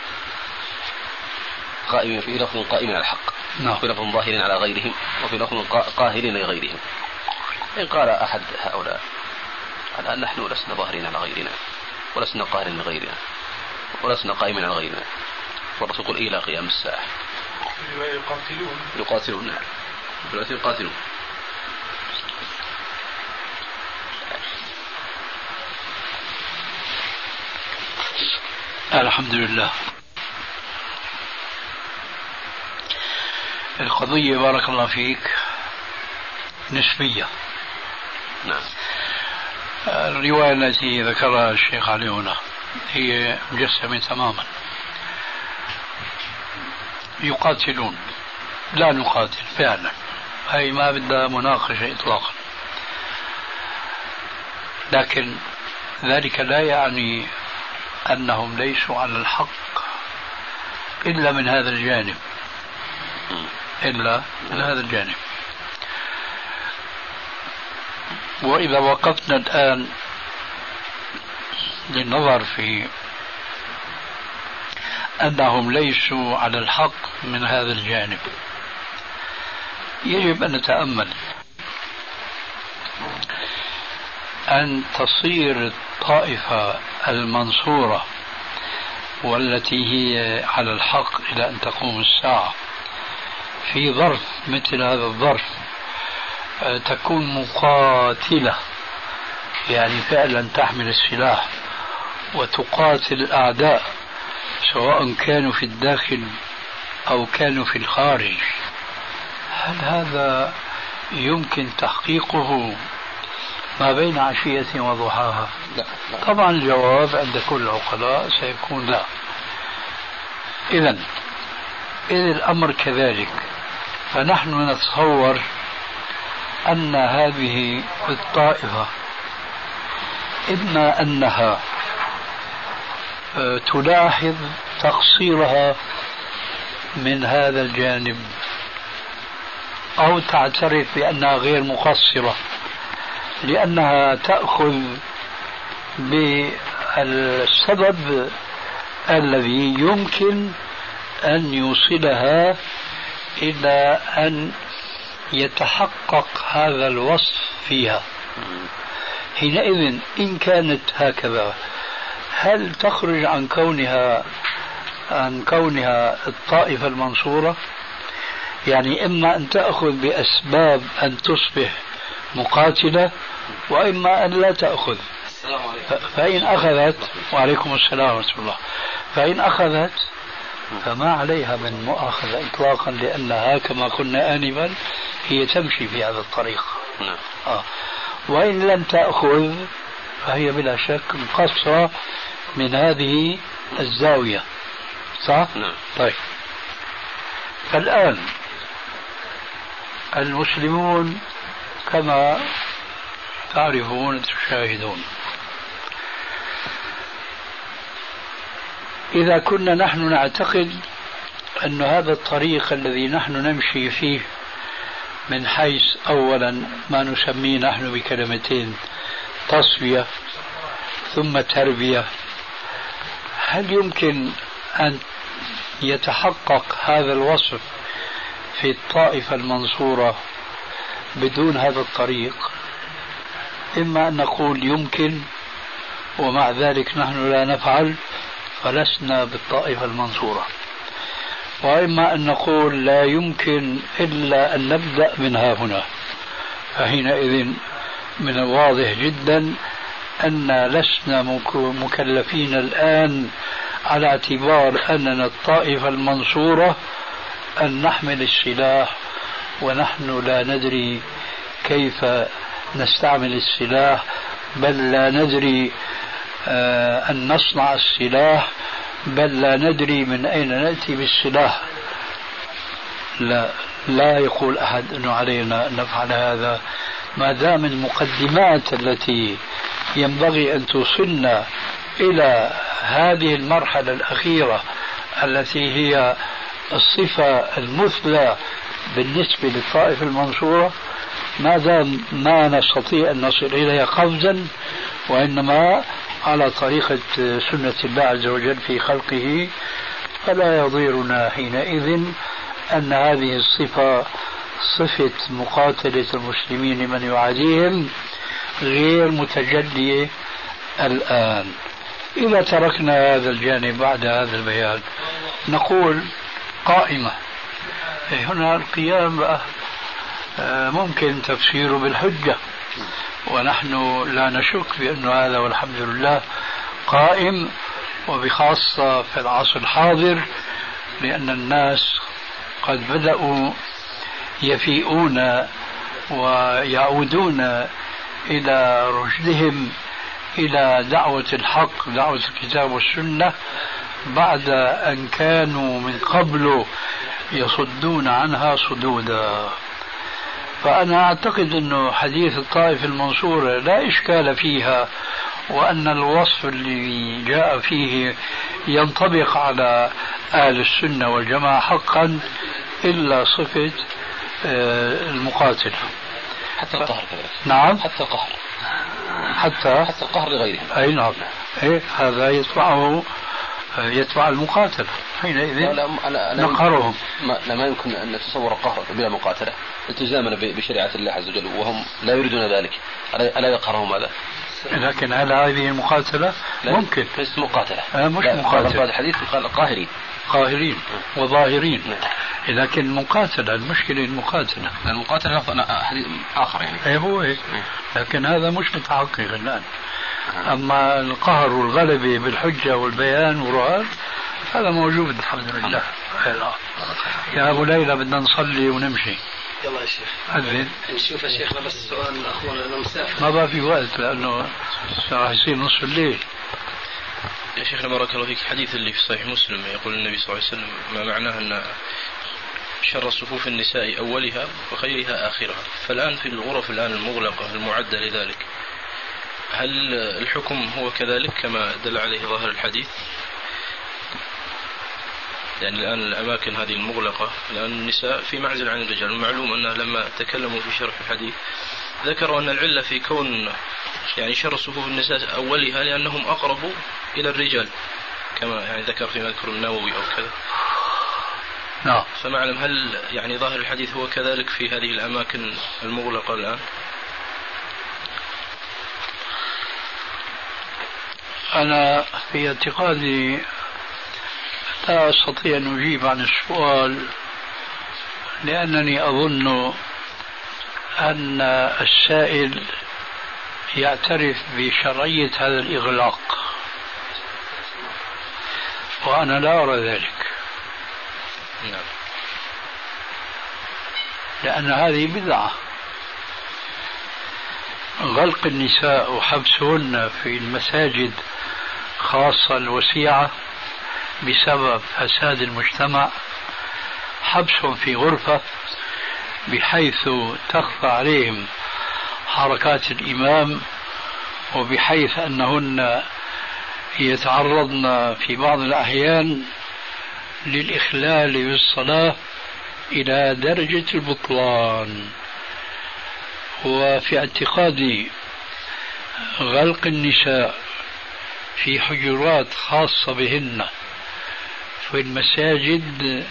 قائمين في لفظ قائمين على الحق. نعم. في لفظ ظاهرين على غيرهم وفي لفظ قاهرين لغيرهم. إن قال أحد هؤلاء الآن نحن لسنا ظاهرين على غيرنا ولسنا قاهرين لغيرنا ولسنا قائمين على غيرنا. والرسول يقول إلى قيام الساعة. يقاتلون. يقاتلون. نعم دلوقتي يقاتلون الحمد لله القضية بارك الله فيك نسبية. نعم. الرواية التي ذكرها الشيخ علي هنا هي مجسمة تماما. يقاتلون. لا نقاتل فعلا. هي ما بدها مناقشة إطلاقا. لكن ذلك لا يعني أنهم ليسوا على الحق إلا من هذا الجانب. إلا من هذا الجانب. وإذا وقفنا الآن للنظر في أنهم ليسوا على الحق من هذا الجانب. يجب أن نتأمل أن تصير الطائفة المنصورة والتي هي على الحق إلى أن تقوم الساعة في ظرف مثل هذا الظرف آه، تكون مقاتلة. يعني فعلا تحمل السلاح وتقاتل الأعداء سواء كانوا في الداخل أو كانوا في الخارج. هل هذا يمكن تحقيقه ما بين عشية وضحاها لا, لا. طبعا الجواب عند كل العقلاء سيكون لا إذا إذ الأمر كذلك فنحن نتصور أن هذه الطائفة إما أنها آه، تلاحظ تقصيرها من هذا الجانب أو تعترف بأنها غير مقصرة لأنها تأخذ بالسبب الذي يمكن أن يوصلها إلى أن يتحقق هذا الوصف فيها. حينئذ إن كانت هكذا هل تخرج عن كونها عن كونها الطائفة المنصورة؟ يعني إما أن تأخذ بأسباب أن تصبح مقاتلة وإما أن لا تأخذ. فإن أخذت وعليكم السلام ورحمة الله. فإن أخذت فما عليها من مؤاخذة إطلاقا لأنها كما قلنا آنفا هي تمشي في هذا الطريق. نعم. آه. وإن لم تأخذ فهي بلا شك مقصرة من هذه الزاوية. صح؟ نعم. طيب. فالآن المسلمون كما تعرفون تشاهدون. إذا كنا نحن نعتقد أن هذا الطريق الذي نحن نمشي فيه من حيث أولا ما نسميه نحن بكلمتين تصفية ثم تربية هل يمكن أن يتحقق هذا الوصف في الطائفة المنصورة بدون هذا الطريق إما أن نقول يمكن ومع ذلك نحن لا نفعل فلسنا بالطائفة المنصورة. وإما أن نقول لا يمكن إلا أن نبدأ من ها هنا. فحينئذ من الواضح جدا أن لسنا مكلفين الآن على اعتبار أننا الطائفة المنصورة أن نحمل السلاح ونحن لا ندري كيف نستعمل السلاح بل لا ندري آه، أن نصنع السلاح بل لا ندري من أين نأتي بالسلاح. لا لا يقول أحد أنه علينا أن نفعل هذا. ما دام المقدمات التي ينبغي أن توصلنا إلى هذه المرحلة الأخيرة التي هي الصفة المثلى بالنسبة للطائفة المنصورة ما دام ما نستطيع أن نصل إليها قفزا وإنما على طريقة سنة الله عز وجل في خلقه فلا يضيرنا حينئذ أن هذه الصفة صفة مقاتلة المسلمين لمن يعاديهم غير متجلية الآن. إذا تركنا هذا الجانب بعد هذا البيان نقول قائمة. إيه، هنا القيام بقى آه، ممكن تفسيره بالحجة. ونحن لا نشك بأن هذا والحمد لله قائم وبخاصة في العصر الحاضر لأن الناس قد بدأوا يفيئون ويعودون إلى رشدهم إلى دعوة الحق دعوة الكتاب والسنة. بعد أن كانوا من قبل يصدون عنها صدودا. فأنا أعتقد أنه حديث الطائفة المنصورة لا إشكال فيها وأن الوصف اللي جاء فيه ينطبق على أهل السنة والجماعة حقا إلا صفة آه، المقاتلة حتى القهر كذلك. نعم. حتى القهر. حتى؟ حتى القهر لغيرهم. أي نعم. إيه هذا يتبعه يتبع المقاتلة. حينئذ نقهرهم ما, لا ما يمكن أن نتصور القهر بلا مقاتلة. التزاما بشريعة الله عز وجل وهم لا يريدون ذلك. ألا يقهرهم هذا؟ لكن هل هذه المقاتلة؟ ممكن. ليست مقاتلة. آه مش مقاتلة. هذا الحديث قال قاهرين. قاهرين وظاهرين. نعم. لكن مقاتلة المشكلة المقاتلة المقاتلة حديث آخر يعني. أي هو هيك لكن هذا مش متحقق الآن. أما القهر والغلبة بالحجة والبيان والرؤى هذا موجود الحمد لله. يا أبو ليلى بدنا نصلي ونمشي. يلا يا شيخ. أذن. نشوف يا شيخنا بس سؤال أخونا أنا مسافر ما بقى في وقت لأنه راح يصير نصف الليل. يا شيخنا بارك الله فيك. الحديث اللي في صحيح مسلم يقول النبي صلى الله عليه وسلم ما معناه أن شر صفوف النساء أولها وخيرها آخرها؟ فالآن في الغرف الآن المغلقة المعدة لذلك. هل الحكم هو كذلك كما دل عليه ظاهر الحديث؟ يعني الآن الأماكن هذه المغلقة الآن النساء في معزل عن الرجال المعلوم أنه لما تكلموا في شرح الحديث ذكروا أن العلة في كون يعني شر صفوف النساء أولها لأنهم أقرب إلى الرجال كما يعني ذكر في مذكر النووي أو كذا. نعم. فمعلم هل يعني ظاهر الحديث هو كذلك في هذه الأماكن المغلقة الآن؟ أنا في اعتقادي لا أستطيع أن أجيب عن السؤال لأنني أظن أن السائل يعترف بشرعية هذا الإغلاق وأنا لا أرى ذلك. نعم. لأن هذه بدعة. غلق النساء وحبسهن في المساجد خاصة الوسيعة بسبب فساد المجتمع حبسهم في غرفة بحيث تخفى عليهم حركات الإمام وبحيث أنهن يتعرضن في بعض الأحيان للإخلال بالصلاة إلى درجة البطلان. وفي اعتقادي غلق النساء في حجرات خاصة بهن. في المساجد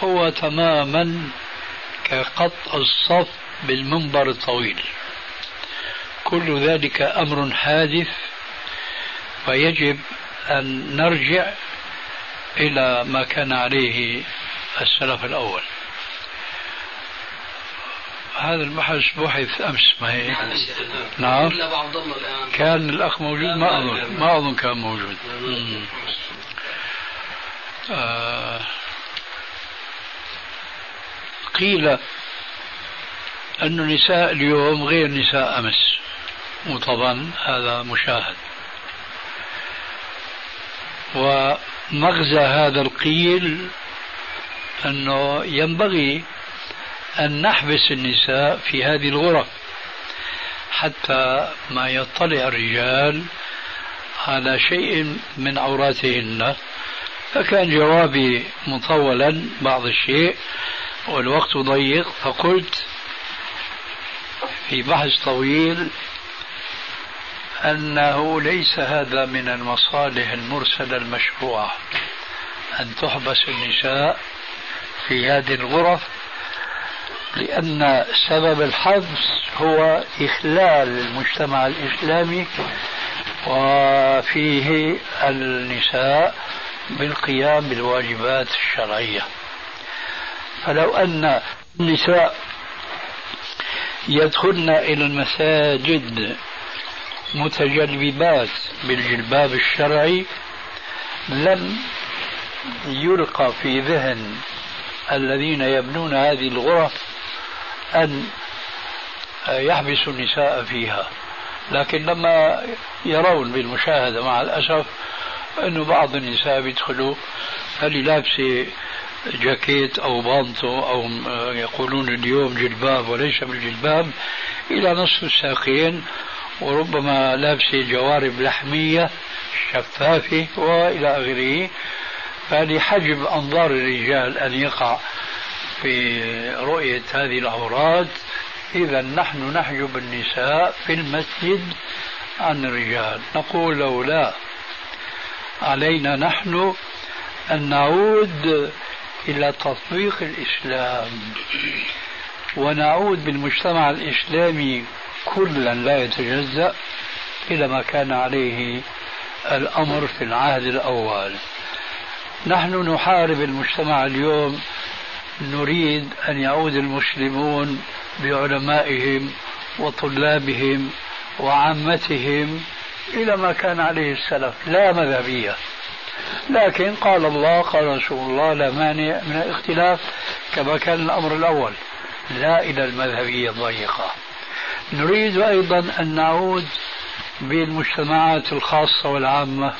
هو تماما كقطع الصف بالمنبر الطويل. كل ذلك أمر حادث ويجب أن نرجع إلى ما كان عليه السلف الأول. هذا البحث بحث أمس ما هي نعم. كان الأخ موجود ما أظن ما أظن كان موجود. آه قيل أن النساء اليوم غير نساء أمس. وطبعا هذا مشاهد. ومغزى هذا القيل أنه ينبغي أن نحبس النساء في هذه الغرف حتى ما يطلع الرجال على شيء من عوراتهن. فكان جوابي مطولا بعض الشيء والوقت ضيق فقلت في بحث طويل أنه ليس هذا من المصالح المرسلة المشروعة أن تحبس النساء في هذه الغرف لأن سبب الحبس هو إخلال المجتمع الإسلامي وفيه النساء بالقيام بالواجبات الشرعية. فلو أن النساء يدخلن إلى المساجد متجلبات بالجلباب الشرعي لم يلقى في ذهن الذين يبنون هذه الغرف أن يحبسوا النساء فيها. لكن لما يرون بالمشاهدة مع الأسف أنه بعض النساء بيدخلوا هل لابسة جاكيت أو بانتو أو يقولون اليوم جلباب وليس بالجلباب إلى نصف الساقين وربما لابسة جوارب لحمية شفافة وإلى آخره. فلحجب أنظار الرجال أن يقع في رؤية هذه العورات إذا نحن نحجب النساء في المسجد عن الرجال. نقول لو لا علينا نحن أن نعود إلى تطبيق الإسلام. ونعود بالمجتمع الإسلامي كلا لا يتجزأ إلى ما كان عليه الأمر في العهد الأول. نحن نحارب المجتمع اليوم نريد أن يعود المسلمون بعلمائهم وطلابهم وعامتهم إلى ما كان عليه السلف لا مذهبية. لكن قال الله قال رسول الله لا مانع من الاختلاف كما كان الأمر الأول. لا إلى المذهبية الضيقة. نريد أيضا أن نعود بالمجتمعات الخاصة والعامة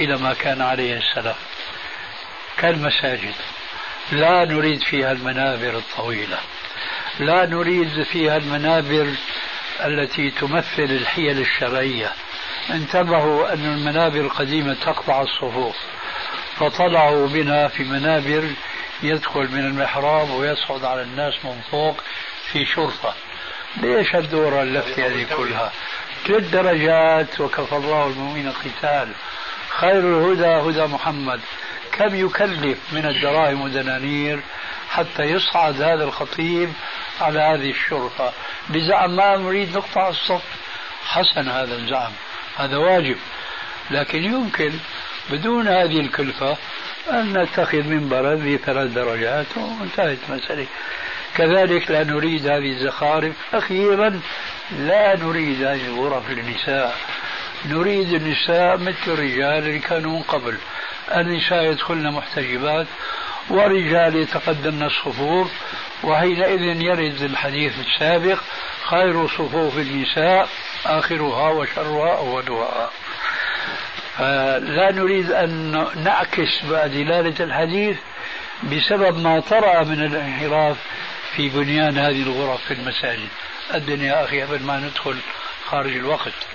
إلى ما كان عليه السلف كالمساجد. لا نريد فيها المنابر الطويلة. لا نريد فيها المنابر التي تمثل الحيل الشرعية. انتبهوا أن المنابر القديمة تقطع الصفوف فطلعوا بنا في منابر يدخل من المحراب ويصعد على الناس من فوق في شرطة. ليش الدورة اللفتة هذه كلها؟ ثلاث درجات وكفى الله المؤمنين القتال. خير الهدى هدى محمد. كم يكلف من الدراهم والدنانير حتى يصعد هذا الخطيب على هذه الشرطة؟ بزعم ما نريد نقطع الصف. حسن هذا الزعم. هذا واجب. لكن يمكن بدون هذه الكلفة أن نتخذ منبرا ذي ثلاث درجات وانتهت المسألة كذلك لا نريد هذه الزخارف. أخيرا لا نريد هذه الغرف للنساء. نريد النساء مثل الرجال اللي كانوا من قبل. النساء يدخلن محتجبات ورجال يتقدمن الصفوف وحينئذ يرد الحديث السابق خير صفوف النساء آخرها وشرها أولها. لا نريد أن نعكس دلالة الحديث بسبب ما طرأ من الانحراف في بنيان هذه الغرف في المساجد. الدنيا أخي قبل ما ندخل خارج الوقت.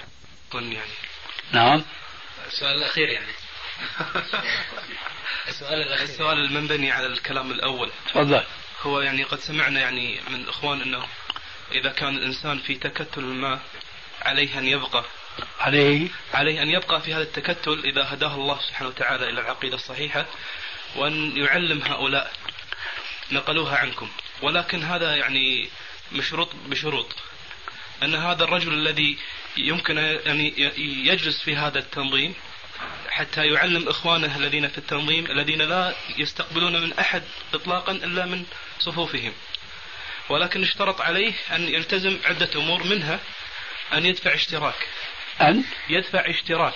يعني. نعم. السؤال الأخير يعني. السؤال الأخير. السؤال المنبني على الكلام الأول. تفضل. هو يعني قد سمعنا يعني من الإخوان أنه إذا كان الإنسان في تكتل ما عليه أن يبقى. عليه؟ عليه أن يبقى في هذا التكتل إذا هداه الله سبحانه وتعالى إلى العقيدة الصحيحة وأن يعلم هؤلاء نقلوها عنكم. ولكن هذا يعني مشروط بشروط. أن هذا الرجل الذي يمكن أن يجلس في هذا التنظيم حتى يعلم إخوانه الذين في التنظيم الذين لا يستقبلون من أحد إطلاقا إلا من صفوفهم. ولكن اشترط عليه أن يلتزم عدة أمور منها أن يدفع اشتراك. أن؟ يدفع اشتراك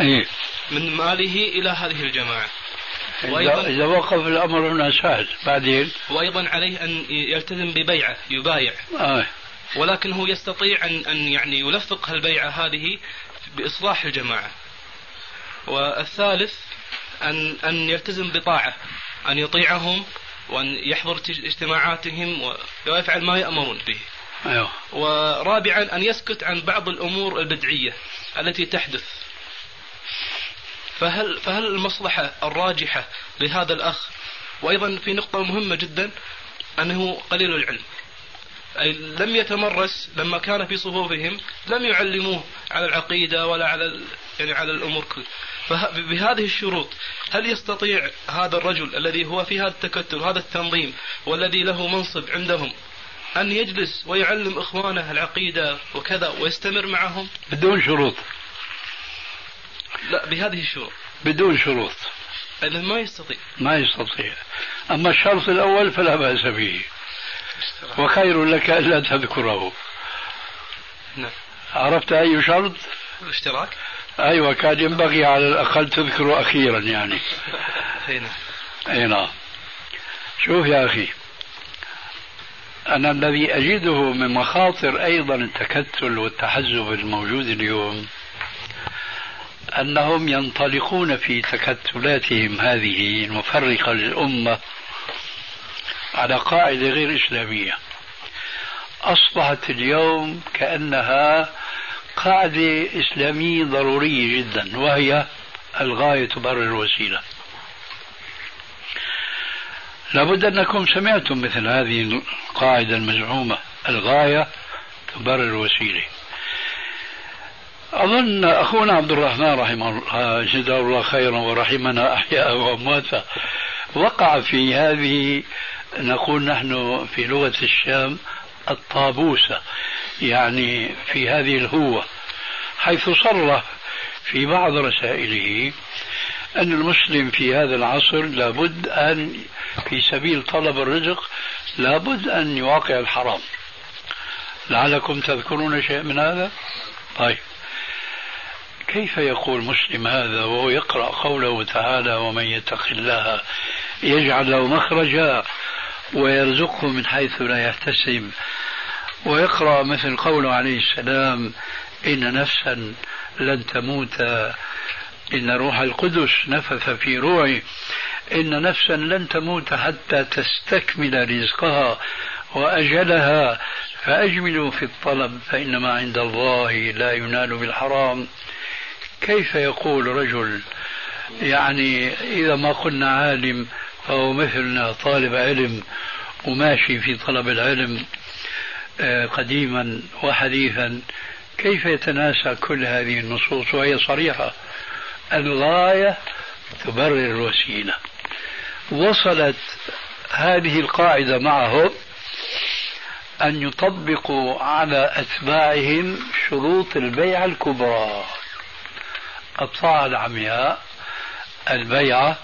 أيه؟ من ماله إلى هذه الجماعة. وأيضا إذا وقف الأمر هنا سهل. بعدين؟ وأيضا عليه أن يلتزم ببيعة يبايع. آه. ولكن هو يستطيع أن أن يعني يلفق البيعة هذه بإصلاح الجماعة. والثالث أن أن يلتزم بطاعة أن يطيعهم وأن يحضر اجتماعاتهم ويفعل ما يأمرون به. أيوه. ورابعا أن يسكت عن بعض الأمور البدعية التي تحدث. فهل فهل المصلحة الراجحة لهذا الأخ؟ وأيضا في نقطة مهمة جدا أنه قليل العلم. لم يتمرس لما كان في صفوفهم لم يعلموه على العقيدة ولا على يعني على الأمور كلها فبهذه الشروط هل يستطيع هذا الرجل الذي هو في هذا التكتل هذا التنظيم والذي له منصب عندهم أن يجلس ويعلم إخوانه العقيدة وكذا ويستمر معهم؟ بدون شروط. لا بهذه الشروط. بدون شروط. إذا ما يستطيع. ما يستطيع. أما الشرط الأول فلا بأس به وخير لك ألا تذكره. نعم. عرفت أي شرط؟ الاشتراك؟ أيوة كان ينبغي على الأقل تذكره أخيرا يعني. هنا أي نعم. شوف يا أخي أنا الذي أجده من مخاطر أيضا التكتل والتحزب الموجود اليوم أنهم ينطلقون في تكتلاتهم هذه المفرقة للأمة على قاعدة غير إسلامية. أصبحت اليوم كأنها قاعدة إسلامية ضرورية جدا وهي الغاية تبرر الوسيلة. لابد أنكم سمعتم مثل هذه القاعدة المزعومة الغاية تبرر الوسيلة. أظن أخونا عبد الرحمن رحمه الله جزاه الله خيرا ورحمنا أحياء وأمواتا وقع في هذه نقول نحن في لغة الشام الطابوسة يعني في هذه الهوة حيث صرح في بعض رسائله أن المسلم في هذا العصر لابد أن في سبيل طلب الرزق لابد أن يواقع الحرام. لعلكم تذكرون شيء من هذا؟ طيب. كيف يقول مسلم هذا وهو يقرأ قوله تعالى ومن يتق الله يجعل له مخرجا ويرزقه من حيث لا يحتسب. ويقرأ مثل قوله عليه السلام إن نفسا لن تموت. إن روح القدس نفث في روعي. إن نفسا لن تموت حتى تستكمل رزقها وأجلها. فأجملوا في الطلب فإنما عند الله لا ينال بالحرام. كيف يقول رجل يعني إذا ما قلنا عالم فهو مثلنا طالب علم وماشي في طلب العلم آه، قديما وحديثا كيف يتناسى كل هذه النصوص؟ وهي صريحة. الغاية تبرر الوسيلة. وصلت هذه القاعدة معهم أن يطبقوا على أتباعهم شروط البيعة الكبرى. الطاعة العمياء البيعة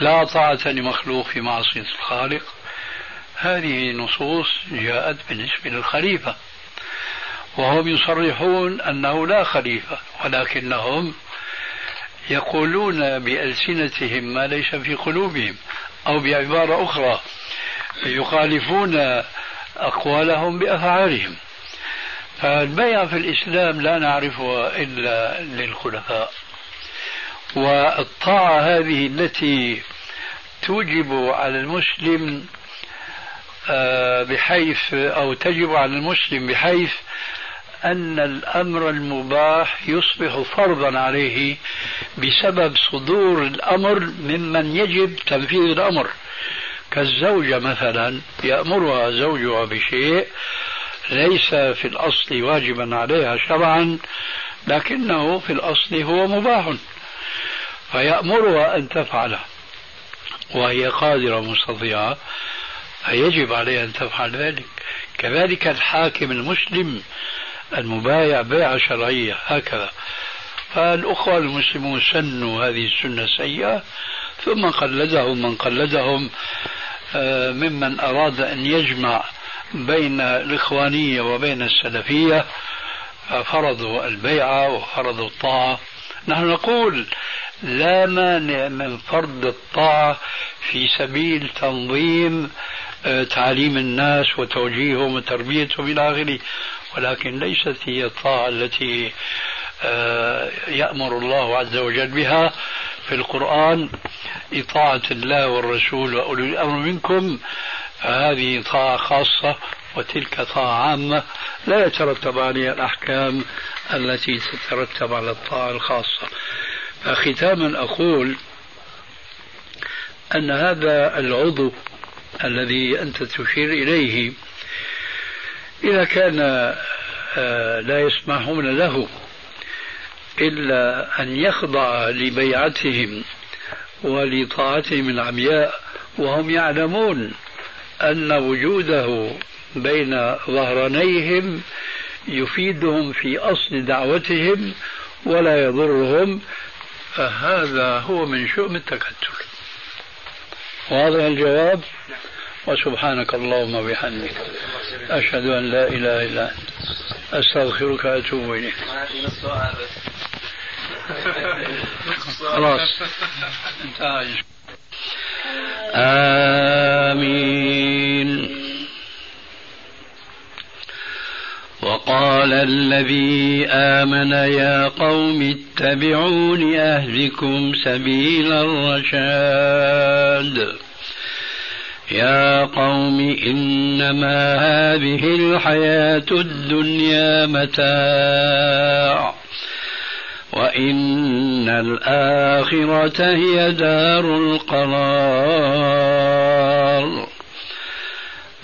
لا طاعة لمخلوق في معصية الخالق. هذه نصوص جاءت بالنسبة للخليفة وهم يصرحون أنه لا خليفة ولكنهم يقولون بألسنتهم ما ليس في قلوبهم أو بعبارة أخرى يخالفون أقوالهم بأفعالهم. فالبيع في الإسلام لا نعرفها إلا للخلفاء. والطاعة هذه التي توجب على المسلم آه، بحيث أو تجب على المسلم بحيث أن الأمر المباح يصبح فرضا عليه بسبب صدور الأمر ممن يجب تنفيذ الأمر. كالزوجة مثلا يأمرها زوجها بشيء ليس في الأصل واجبا عليها شرعا لكنه في الأصل هو مباح. فيأمرها أن تفعله. وهي قادرة مستطيعة فيجب عليها أن تفعل ذلك. كذلك الحاكم المسلم المبايع بيعة شرعية هكذا. فالأخوة المسلمون سنوا هذه السنة السيئة ثم قلدهم من قلدهم آه، ممن أراد أن يجمع بين الإخوانية وبين السلفية فرضوا البيعة وفرضوا الطاعة. نحن نقول لا مانع من فرض الطاعة في سبيل تنظيم آه، تعليم الناس وتوجيههم وتربيتهم إلى آخره. ولكن ليست هي الطاعة التي آه، يأمر الله عز وجل بها. في القرآن إطاعة الله والرسول وأولي الأمر منكم. هذه طاعة خاصة وتلك طاعة عامة. لا يترتب عليها الأحكام التي تترتب على الطاعة الخاصة. فختاما أقول أن هذا العضو الذي أنت تشير إليه إذا كان آه، لا يسمحون له إلا أن يخضع لبيعتهم ولطاعتهم العمياء وهم يعلمون أن وجوده بين ظهرانيهم يفيدهم في أصل دعوتهم ولا يضرهم فهذا هو من شؤم التكتل. واضح الجواب؟ وسبحانك اللهم وبحمدك. أشهد أن لا إله إلا أنت. أستغفرك وأتوب إليك. خلاص. انتهى. آمين. وقال الذي آمن يا قوم اتبعون أهلكم سبيل الرشاد. يا قوم إنما هذه الحياة الدنيا متاع وإن الآخرة هي دار القرار.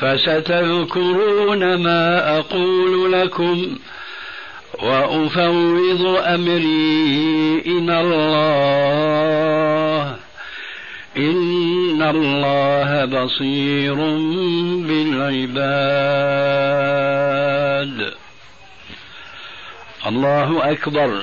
فستذكرون ما أقول لكم وأفوض أمري إلى الله. إن الله بصير بالعباد. الله أكبر.